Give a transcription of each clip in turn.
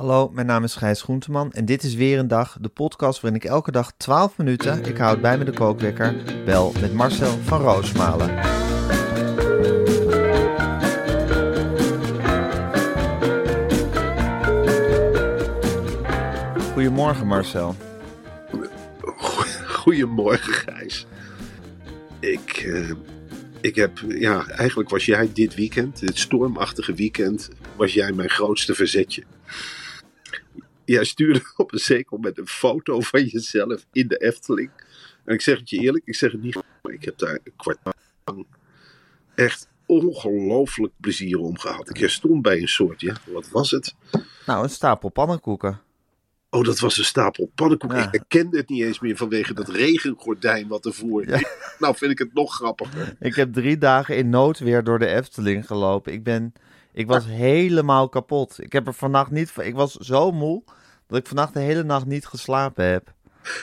Hallo, mijn naam is Gijs Groenteman en dit is weer een dag, de podcast waarin ik elke dag 12 minuten, ik houd bij me de kookwekker, bel met Marcel van Roosmalen. Goedemorgen Marcel. Goedemorgen, Gijs. Ik, eh, ik heb, ja, eigenlijk was jij dit weekend, dit stormachtige weekend, was jij mijn grootste verzetje. Jij stuurde op een zeker met een foto van jezelf in de Efteling. En ik zeg het je eerlijk, ik zeg het niet, maar ik heb daar een kwartaal lang echt ongelooflijk plezier om gehad. Ik stond bij een soort, ja, wat was het? Nou, een stapel pannenkoeken. Oh, dat was een stapel pannenkoeken. Ja. Ik herkende het niet eens meer vanwege dat regengordijn wat ervoor. Ja. Nou vind ik het nog grappiger. Ik heb drie dagen in noodweer door de Efteling gelopen. Ik ben, ik was helemaal kapot. Ik heb er vannacht niet, ik was zo moe dat ik vannacht de hele nacht niet geslapen heb.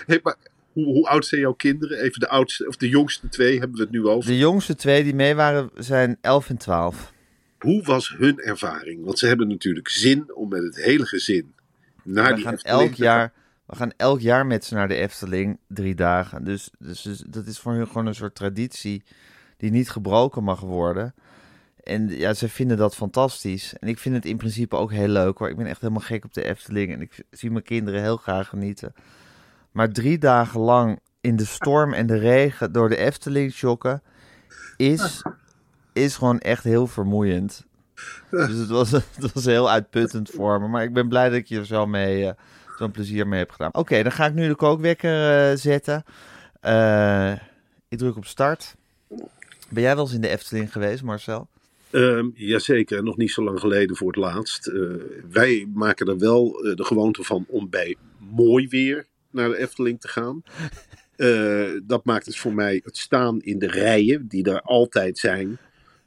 Hey, maar hoe, hoe oud zijn jouw kinderen? Even de oudste, of de jongste twee hebben we het nu over. De jongste twee die mee waren zijn 11 en 12. Hoe was hun ervaring? Want ze hebben natuurlijk zin om met het hele gezin naar We die gaan Efteling elk te jaar, we gaan elk jaar met ze naar de Efteling drie dagen. Dus, dus, dus dat is voor hun gewoon een soort traditie die niet gebroken mag worden. En ja, ze vinden dat fantastisch. En ik vind het in principe ook heel leuk hoor. Ik ben echt helemaal gek op de Efteling. En ik zie mijn kinderen heel graag genieten. Maar drie dagen lang in de storm en de regen door de Efteling joggen is, is gewoon echt heel vermoeiend. Dus het was, het was heel uitputtend voor me. Maar ik ben blij dat ik je er zo mee, eh, zo'n plezier mee heb gedaan. Oké, dan ga ik nu de kookwekker eh, zetten. Eh, ik druk op start. Ben jij wel eens in de Efteling geweest, Marcel? Ehm, jazeker, nog niet zo lang geleden voor het laatst. Eh, wij maken er wel eh, de gewoonte van om bij mooi weer naar de Efteling te gaan. Eh, dat maakt het voor mij het staan in de rijen, die er altijd zijn,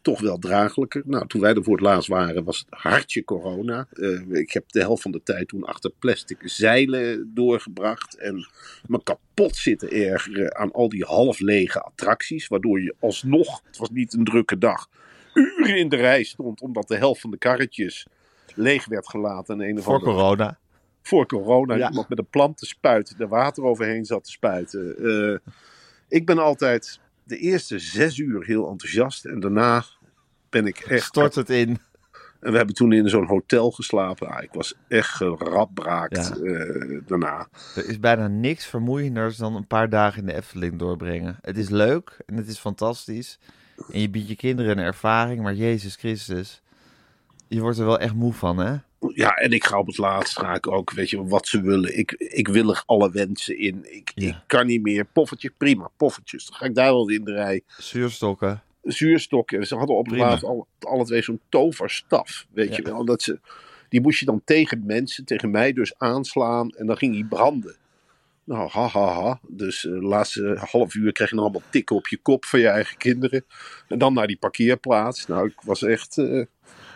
toch wel draaglijker. Nou, toen wij er voor het laatst waren, was het hartje corona. Ik heb de helft van de tijd toen achter plastic zeilen doorgebracht. En me kapot zitten ergeren aan al die half lege attracties. Waardoor je alsnog, het was niet een drukke dag, uren in de rij stond. Omdat de helft van de karretjes leeg werd gelaten. En een of Voor andere- corona. voor corona Ja. iemand met een plantenspuit er water overheen zat te spuiten. Eh, ik ben altijd de eerste zes uur heel enthousiast en daarna ben ik echt... Stort het in. En we hebben toen in zo'n hotel geslapen. Ah, ik was echt geradbraakt Ja. eh, daarna. Er is bijna niks vermoeienders dan een paar dagen in de Efteling doorbrengen. Het is leuk en het is fantastisch. En je biedt je kinderen een ervaring, maar Jezus Christus, je wordt er wel echt moe van, hè? Ja, en ik ga op het laatst ga ik ook, weet je, wat ze willen. Ik, ik wil er alle wensen in. Ik, Ja. ik kan niet meer. Poffertjes, prima, poffertjes. Dan ga ik daar wel in de rij. Zuurstokken. zuurstokken. Ze hadden op het laatst al, alle twee zo'n toverstaf. Weet je wel, dat ze, die moest je dan tegen mensen, tegen mij dus aanslaan. En dan ging die branden. Nou, ha, ha, ha. Dus eh, de laatste half uur krijg je nog allemaal tikken op je kop van je eigen kinderen. En dan naar die parkeerplaats. Nou, ik was echt... eh,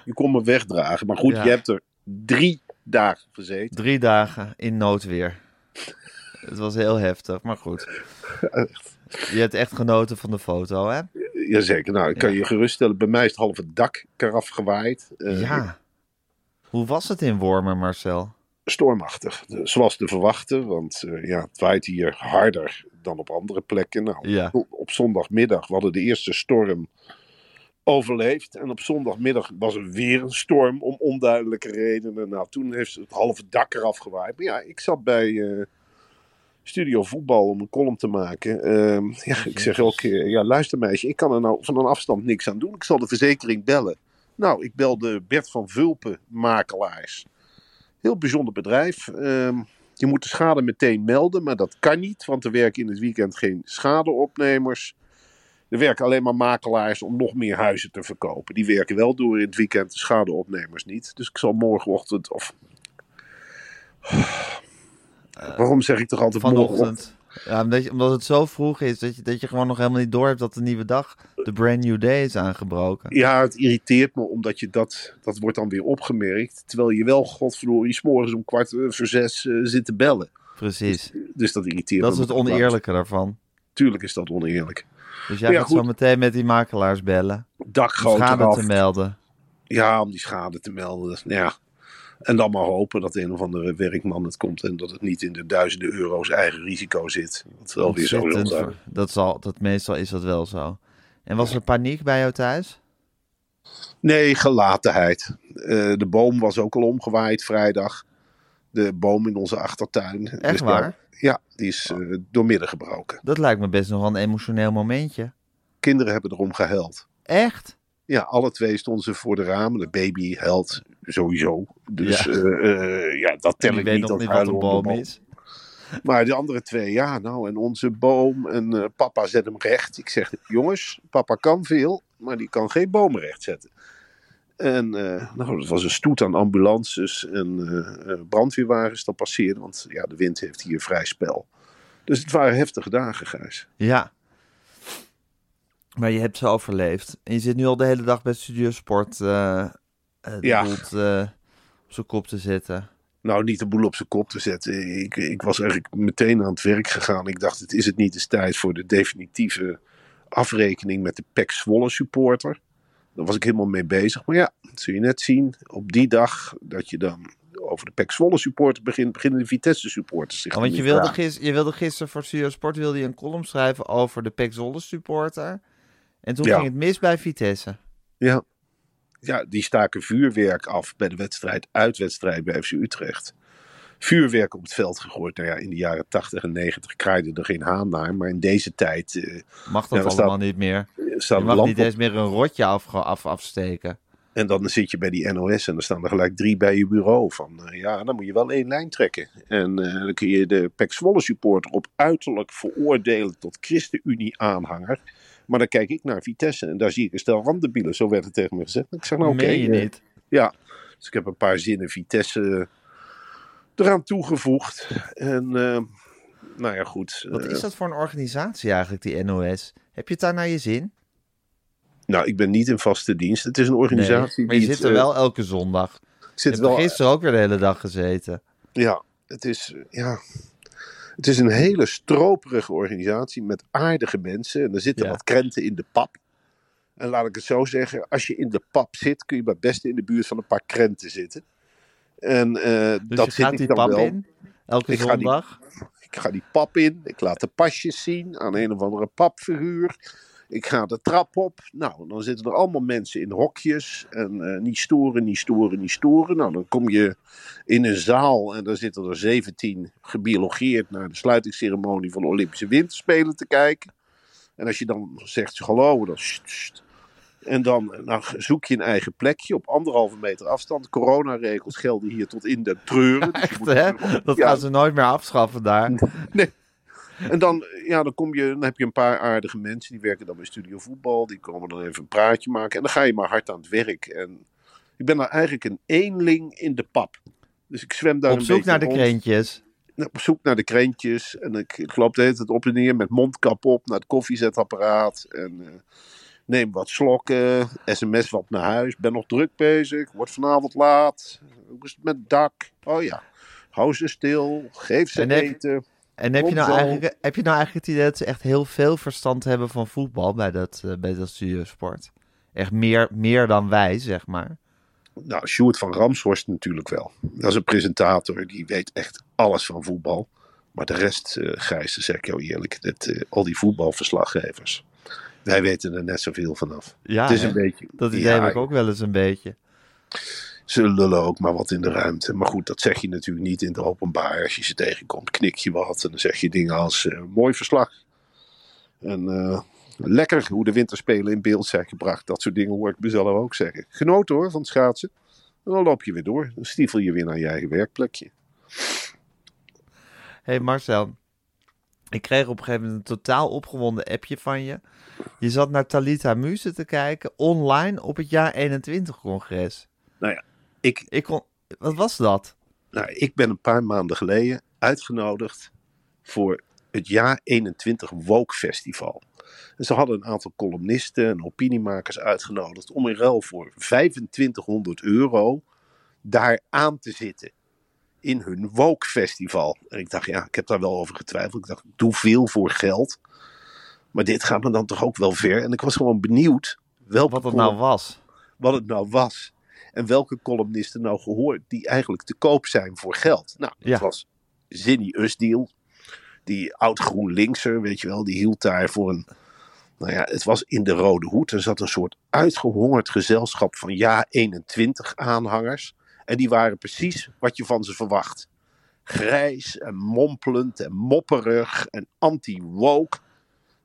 je kon me wegdragen. Maar goed, Ja. je hebt er drie dagen gezeten. Drie dagen in noodweer. Het was heel heftig, maar goed. Je hebt echt genoten van de foto, hè? Jazeker. Nou, ik kan Ja. je geruststellen. Bij mij is het halve dak eraf gewaaid. Eh, Ja. Hoe was het in Wormer, Marcel? Stormachtig. Zoals te verwachten, want eh, ja, het waait hier harder dan op andere plekken. Nou, Ja. op- Op zondagmiddag, we hadden de eerste storm overleefd. En op zondagmiddag was er weer een storm om onduidelijke redenen. Nou, toen heeft het halve dak eraf gewaaid. Maar ja, ik zat bij eh, Studio Voetbal om een column te maken. Ehm, ja, ik zeg elke keer, ja luister meisje, ik kan er nou van een afstand niks aan doen. Ik zal de verzekering bellen. Nou, ik belde Bert van Vulpen Makelaars. Heel bijzonder bedrijf. Ehm, je moet de schade meteen melden, maar dat kan niet, want er werken in het weekend geen schadeopnemers. Er werken alleen maar makelaars om nog meer huizen te verkopen. Die werken wel door in het weekend, de schadeopnemers niet. Dus ik zal morgenochtend of. Waarom zeg ik toch altijd morgenochtend? Ja, omdat, je- omdat het zo vroeg is dat je, dat je gewoon nog helemaal niet door hebt dat de nieuwe dag, de brand new day, is aangebroken. Ja, het irriteert me omdat je dat, dat wordt dan weer opgemerkt. Terwijl je wel, godverdorie, 's morgens om kwart eh, voor zes eh, zit te bellen. Precies. Dus dat irriteert Dat me. is het oneerlijke daarvan. Tuurlijk is dat oneerlijk. Dus jij Ja, gaat goed. zo meteen met die makelaars bellen. Dakgoot schade te melden. Ja, om die schade te melden. Dus, ja. En dan maar hopen dat een of andere werkman het komt en dat het niet in de duizenden euro's eigen risico zit. Dat is wel weer zo zal dat zal, dat meestal is dat wel zo. En was er paniek bij jou thuis? Nee, gelatenheid. Eh, de boom was ook al omgewaaid vrijdag. De boom in onze achtertuin. Echt Dus ja, waar? Ja, die is eh, doormidden gebroken. Dat lijkt me best nog wel een emotioneel momentje. Kinderen hebben erom gehuild. Echt? Ja, alle twee stonden ze voor de ramen. De baby huilt sowieso. Dus Ja. ja, ja dat tel ik ik weet niet. nog dat niet wat een boom boom. is. Maar de andere twee, ja, nou, en onze boom. En eh, papa zet hem recht. Ik zeg, jongens, papa kan veel, maar die kan geen bomen recht zetten. En nou, dat was een stoet aan ambulances en brandweerwagens dat passeerden. Want ja, de wind heeft hier vrij spel. Dus het waren heftige dagen, Gijs. Ja. Maar je hebt ze overleefd. En je zit nu al de hele dag bij Studio Sport eh eh, de Ja. boel te- op zijn kop te zitten. Nou, niet de boel op zijn kop te zetten. Ik, ik was eigenlijk meteen aan het werk gegaan. Ik dacht, het is het niet eens tijd voor de definitieve afrekening met de PEC Zwolle supporter. Daar was ik helemaal mee bezig. Maar ja, dat zul je net zien. Op die dag dat je dan over de PEC Zwolle supporter begint, beginnen de Vitesse supporters zich Oh, want je wilde, vragen. gis, je wilde gisteren voor Studio Sport wilde je een column schrijven over de Pek Zwolle supporter. En toen Ja. ging het mis bij Vitesse. Ja. Ja, die staken vuurwerk af bij de wedstrijd, uitwedstrijd bij FC Utrecht. Vuurwerk op het veld gegooid. Nou ja, in de jaren 80 en 90 kraaide er geen haan naar. Maar in deze tijd eh Mag dat Ja, allemaal staat- niet meer. staat Je mag niet eens meer een rotje af, af, afsteken. En dan zit je bij die NOS en dan staan er gelijk drie bij je bureau. Van eh, ja, dan moet je wel één lijn trekken. En eh, dan kun je de PEC Zwolle supporter op uiterlijk veroordelen tot ChristenUnie-aanhanger. Maar dan kijk ik naar Vitesse en daar zie ik een stel randebielen. Zo werd het tegen me gezegd. Ik zeg nou oké. Meen je eh, niet? ja, dus ik heb een paar zinnen Vitesse eh, eraan toegevoegd. En eh, nou ja, goed. Wat is dat voor een organisatie eigenlijk, die NOS? Heb je het daar naar je zin? nou, ik ben niet in vaste dienst. Het is een Nee, organisatie maar je die zit het, er wel elke zondag. Je zit hebt er wel gisteren ook weer de hele dag gezeten. Ja, het is, ja, het is een hele stroperige organisatie met aardige mensen. En er zitten Ja. wat krenten in de pap. En laat ik het zo zeggen, als je in de pap zit, kun je het beste in de buurt van een paar krenten zitten. En eh, Dus dat je zit gaat ik die dan pap wel. in, elke Ik ga die- zondag. Ik ga die pap in, ik laat de pasjes zien aan een of andere papfiguur. Ik ga de trap op. Nou, dan zitten er allemaal mensen in hokjes. En eh, niet storen, niet storen, niet storen. Nou, dan kom je in een zaal en daar zitten er 17 gebiologeerd naar de sluitingsceremonie van de Olympische Winterspelen te kijken. En als je dan zegt hallo, dan. En dan nou, zoek je een eigen plekje op anderhalve meter afstand. Coronaregels gelden hier tot in de treuren. Dus Echt, moet- hè? Dat Ja. gaan ze nooit meer afschaffen daar. En dan, ja, dan, kom je, dan heb je een paar aardige mensen die werken dan bij Studio Voetbal. Die komen dan even een praatje maken. En dan ga je maar hard aan het werk. En ik ben daar eigenlijk een eenling in de pap. Dus ik zwem daar Op een zoek beetje naar de krentjes. Nou, Op zoek naar de krentjes. En ik, ik loop de hele tijd op en neer met mondkap op naar het koffiezetapparaat. En eh, neem wat slokken. SMS wat naar huis. Ben nog druk bezig. Wordt vanavond laat. Hoe is het met het dak? Oh ja. Hou ze stil. Geef ze En eten. En heb je, nou eigenlijk, heb je nou eigenlijk het idee dat ze echt heel veel verstand hebben van voetbal bij dat, eh, bij dat studiosport? Echt meer, meer dan wij, zeg maar. Nou, Sjoerd van Ramshorst natuurlijk wel. Dat is een presentator, die weet echt alles van voetbal. Maar de rest, Gijs, dat zeg ik jou eerlijk, dat, eh, al die voetbalverslaggevers, wij weten er net zoveel vanaf. Ja, het is hè? een beetje, dat idee ja, heb ik ook wel eens een beetje. Ze lullen ook maar wat in de ruimte. Maar goed, dat zeg je natuurlijk niet in het openbaar. Als je ze tegenkomt, knik je wat en dan zeg je dingen als eh, mooi verslag. En eh, Lekker hoe de winterspelen in beeld zijn gebracht. Dat soort dingen hoor ik mezelf ook zeggen. Genoten hoor van het schaatsen. En dan loop je weer door. Dan stiefel je weer naar je eigen werkplekje. hey Marcel, ik kreeg op een gegeven moment een totaal opgewonden appje van je. Je zat naar Talita Muse te kijken online op het jaar 21-congres. Nou ja, ik, Ik kon... Wat was dat? nou, ik ben een paar maanden geleden uitgenodigd voor het jaar 21 Woke Festival. En ze hadden een aantal columnisten en opiniemakers uitgenodigd om in ruil voor 2500 euro daar aan te zitten. In hun Woke Festival. En ik dacht, ja, ik heb daar wel over getwijfeld. Ik dacht, ik doe veel voor geld. Maar dit gaat me dan toch ook wel ver. En ik was gewoon benieuwd welke Wat het nou was? wat het nou was. En welke columnisten nou gehoord die eigenlijk te koop zijn voor geld. Nou, dat Ja. was Zinny Usdiel. Die oud GroenLinkser, weet je wel. Die hield daar voor een... Nou ja, het was in de Rode Hoed. Er zat een soort uitgehongerd gezelschap van ja 21 aanhangers. En die waren precies wat je van ze verwacht. Grijs en mompelend en mopperig en anti-woke.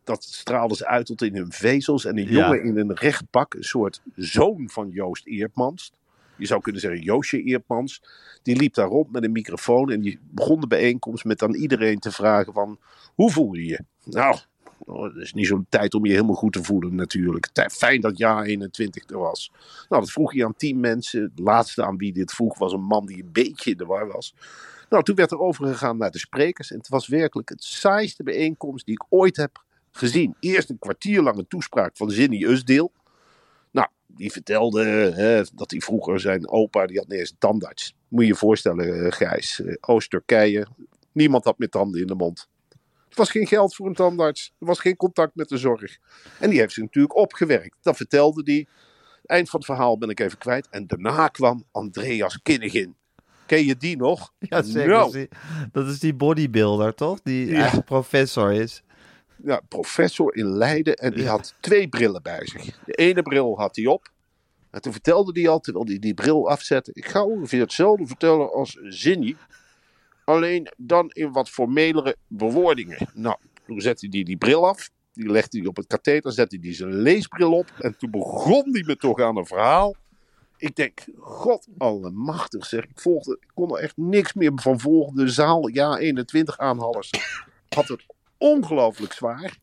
Dat straalde ze uit tot in hun vezels. En een Ja. jongen in een recht pak, een soort zoon van Joost Eerdmans. Je zou kunnen zeggen Joosje Eerdmans. Die liep daar rond met een microfoon. En die begon de bijeenkomst met aan iedereen te vragen van... Hoe voel je je? Nou, oh, het is niet zo'n tijd om je helemaal goed te voelen natuurlijk. Fijn dat jaar 21 er was. Nou, dat vroeg hij aan tien mensen. De laatste aan wie dit vroeg was een man die een beetje in de war was. Nou, toen werd er overgegaan naar de sprekers. En het was werkelijk het saaiste bijeenkomst die ik ooit heb gezien. Eerst een kwartier lange toespraak van Zinny Usdeel. Die vertelde hè, dat hij vroeger zijn opa, die had niet eens een tandarts. Moet je je voorstellen, eh, Gijs. eh, Oost-Turkije. Niemand had meer tanden in de mond. Er was geen geld voor een tandarts. Er was geen contact met de zorg. En die heeft zich natuurlijk opgewerkt. Dat vertelde hij. Eind van het verhaal ben ik even kwijt. En daarna kwam Andreas Kinnigin. Ken je die nog? Ja, zeker. Nou, Dat is die- bodybuilder, toch? Die Ja. professor is. Ja, professor in Leiden en die Ja. had twee brillen bij zich. De ene bril had hij op. En toen vertelde hij al, terwijl hij die bril afzette... ik ga ongeveer hetzelfde vertellen als Zinny. Alleen dan in wat formelere bewoordingen. Nou, toen zette hij die bril af. Die legde hij op het katheter, zette hij zijn leesbril op. En toen begon hij me toch aan een verhaal. Ik denk, god allemachtig zeg. Ik, volgde, ik kon er echt niks meer van volgen. De zaal, ja, 21 aanhallers. Had het ongelooflijk zwaar.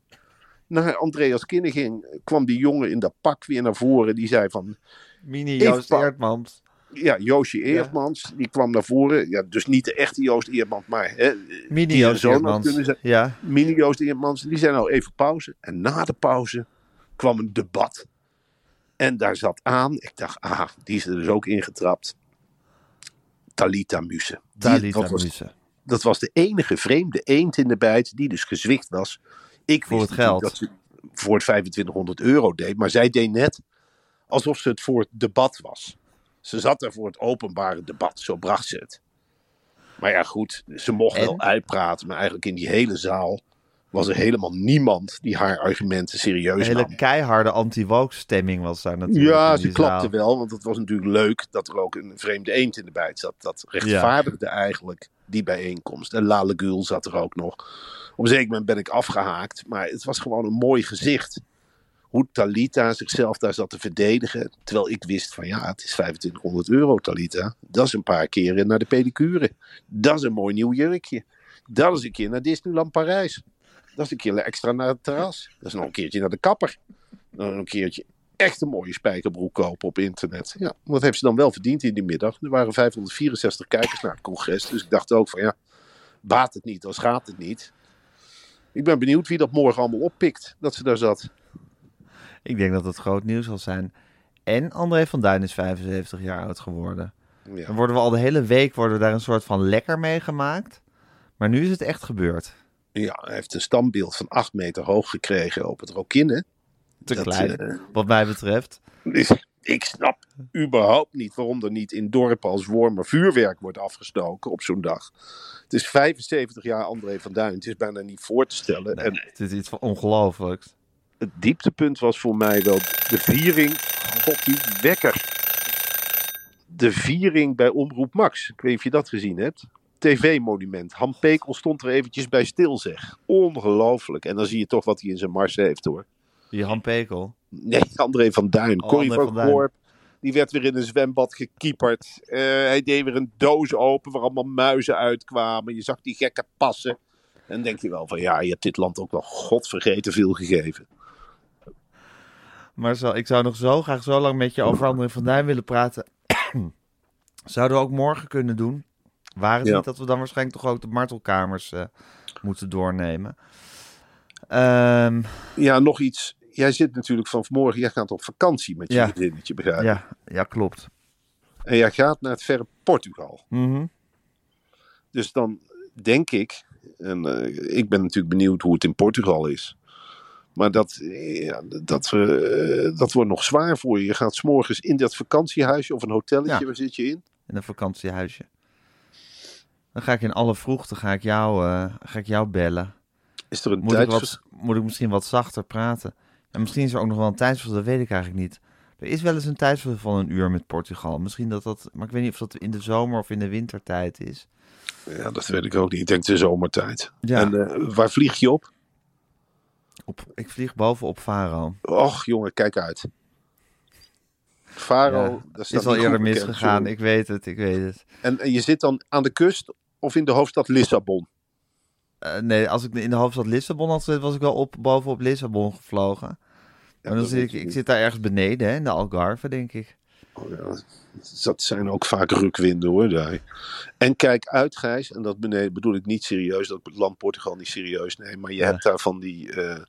Na Andreas Kinniging kwam die jongen in dat pak weer naar voren. Die zei van, Mini Joost Eerdmans. ja, Joosje Eerdmans. Die kwam naar voren. Ja, dus niet de echte Joost Eerdmans, maar hè, Mini die Joost Eerdmans. Ja. mini Joost Eerdmans. Die zei nou even pauze. En na de pauze kwam een debat. En daar zat aan, ik dacht, ah, die is er dus ook ingetrapt. Talita Muse. Talita Muse. Dat was de enige vreemde eend in de bijt die dus gezwicht was. Ik Voor wist het geld. dat ze voor het 2500 euro deed, maar zij deed net alsof ze het voor het debat was. Ze zat er voor het openbare debat, zo bracht ze het. Maar ja, goed, ze mocht En? wel uitpraten, maar eigenlijk in die hele zaal was er helemaal niemand die haar argumenten Een serieus hele nam. keiharde anti-woke stemming was daar natuurlijk. Ja, ze klapte zaal. wel, want het was natuurlijk leuk dat er ook een vreemde eend in de bijt zat. Dat rechtvaardigde eigenlijk die bijeenkomst. En Lale Gul zat er ook nog. Op een zeker moment ben ik afgehaakt, maar het was gewoon een mooi gezicht. Hoe Talita zichzelf daar zat te verdedigen. Terwijl ik wist van ja, het is 2500 euro Talita. Dat is een paar keren naar de pedicure. Dat is een mooi nieuw jurkje. Dat is een keer naar Disneyland Parijs. Dat is een keer extra naar het terras. Dat is nog een keertje naar de kapper. Dan een keertje echt een mooie spijkerbroek kopen op internet. Ja, wat heeft ze dan wel verdiend in die middag? Er waren 564 kijkers naar het congres. Dus ik dacht ook van ja, baat het niet, dan schaadt het niet. Ik ben benieuwd wie dat morgen allemaal oppikt, dat ze daar zat. Ik denk dat het groot nieuws zal zijn. En André van Duin is 75 jaar oud geworden. Ja. Dan worden we al de hele week worden we daar een soort van lekker mee gemaakt. Maar nu is het echt gebeurd. ja, hij heeft een standbeeld van 8 meter hoog gekregen op het Rokinne. Te Dat, klein, eh, wat mij betreft. Dus ik snap überhaupt niet waarom er niet in dorpen als Wormer vuurwerk wordt afgestoken op zo'n dag. Het is 75 jaar André van Duin. Het is bijna niet voor te stellen. Nee, En het is iets van ongelooflijks. het dieptepunt was voor mij wel de viering. God, die wekker. De viering bij Omroep Max. Ik weet niet of je dat gezien hebt. TV-monument. Han Pekel stond er eventjes bij stil, zeg. Ongelooflijk. En dan zie je toch wat hij in zijn mars heeft, hoor. Die Han Pekel. Nee, André van Duin. Oh, Corrie van van. Die werd weer in een zwembad gekieperd. Eh, hij deed weer een doos open waar allemaal muizen uitkwamen. Je zag die gekke passen. En dan denk je wel van ja, je hebt dit land ook wel godvergeten veel gegeven. Marcel, ik zou nog zo graag zo lang met je over André van Duin willen praten. Zouden we ook morgen kunnen doen. Waar het Ja. niet dat we dan waarschijnlijk toch ook de martelkamers eh, moeten doornemen. Ehm, Ja, nog iets. Jij zit natuurlijk van vanmorgen, jij gaat op vakantie met je Ja. vriendinnetje, begrijp ik. ja, ja, klopt. En jij gaat naar het verre Portugal. Mhm. Dus dan denk ik, en eh, ik ben natuurlijk benieuwd hoe het in Portugal is. Maar dat, eh, ja, dat, eh, dat wordt nog zwaar voor je. Je gaat s'morgens in dat vakantiehuisje of een hotelletje, Ja. waar zit je in? In een vakantiehuisje. Dan ga ik in alle vroegte ga ik jou, ga ik jou bellen. Is er een Moet ik, wat, moet ik misschien wat zachter praten? En misschien is er ook nog wel een tijdsverschil, dat weet ik eigenlijk niet. Er is wel eens een tijdsverschil van een uur met Portugal. Misschien dat dat, maar ik weet niet of dat in de zomer of in de wintertijd is. Ja, dat weet ik ook niet. Ik denk de zomertijd. Ja. En eh, waar vlieg je op? Op, ik vlieg boven op Faro. Och, jongen, kijk uit. Faro, Ja, dat is al eerder misgegaan, ik weet het, ik weet het. En, en je zit dan aan de kust of in de hoofdstad Lissabon? Eh, nee, als ik in de hoofdstad Lissabon had gezeten, was ik wel op, boven op Lissabon gevlogen. Ja, maar dan zit ik, ik zit daar ergens beneden, hè, in de Algarve, denk ik. Oh ja, dat zijn ook vaak rukwinden hoor. Daar. En kijk uit, Gijs, en dat bene- bedoel ik niet serieus, dat ik het land Portugal niet serieus neem. Maar je Ja. hebt daar van die eh,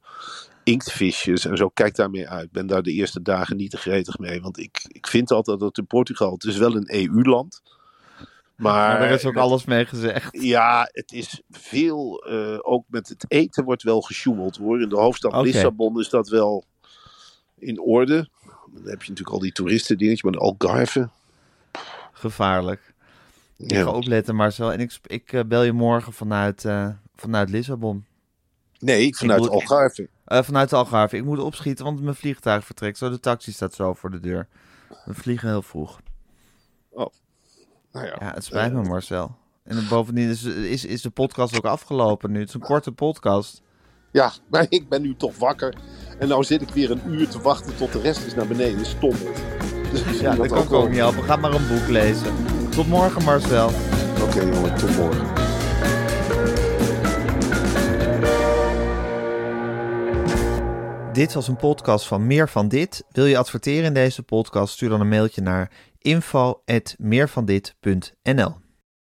inktvisjes en zo. Kijk daarmee uit. Ik ben daar de eerste dagen niet te gretig mee. Want ik, ik vind altijd dat in Portugal, het is wel een EU-land. Maar, daar is ook alles mee gezegd. Ja, het is veel, eh, ook met het eten wordt wel gesjoemeld hoor. In de hoofdstad. Lissabon is dat wel in orde. Dan heb je natuurlijk al die toeristen dingetje, maar de Algarve. Gevaarlijk. Ik Ja. ga opletten, Marcel. En ik, ik eh, bel je morgen vanuit, eh, vanuit Lissabon. Nee, vanuit moet- Algarve. Eh, vanuit de Algarve. Ik moet opschieten, want mijn vliegtuig vertrekt. Zo, de taxi staat zo voor de deur. We vliegen heel vroeg. Nou ja, Ja, het spijt me, Marcel. En bovendien is, is, is de podcast ook afgelopen nu. Het is een korte podcast. ja, maar ik ben nu toch wakker. En nou zit ik weer een uur te wachten tot de rest is naar beneden. Stom. Dus Ja, dat kan ik ook niet helpen. Ga maar een boek lezen. Tot morgen, Marcel. Oké jongen, tot morgen. Dit was een podcast van Meer van Dit. Wil je adverteren in deze podcast? Stuur dan een mailtje naar info.meervandit.nl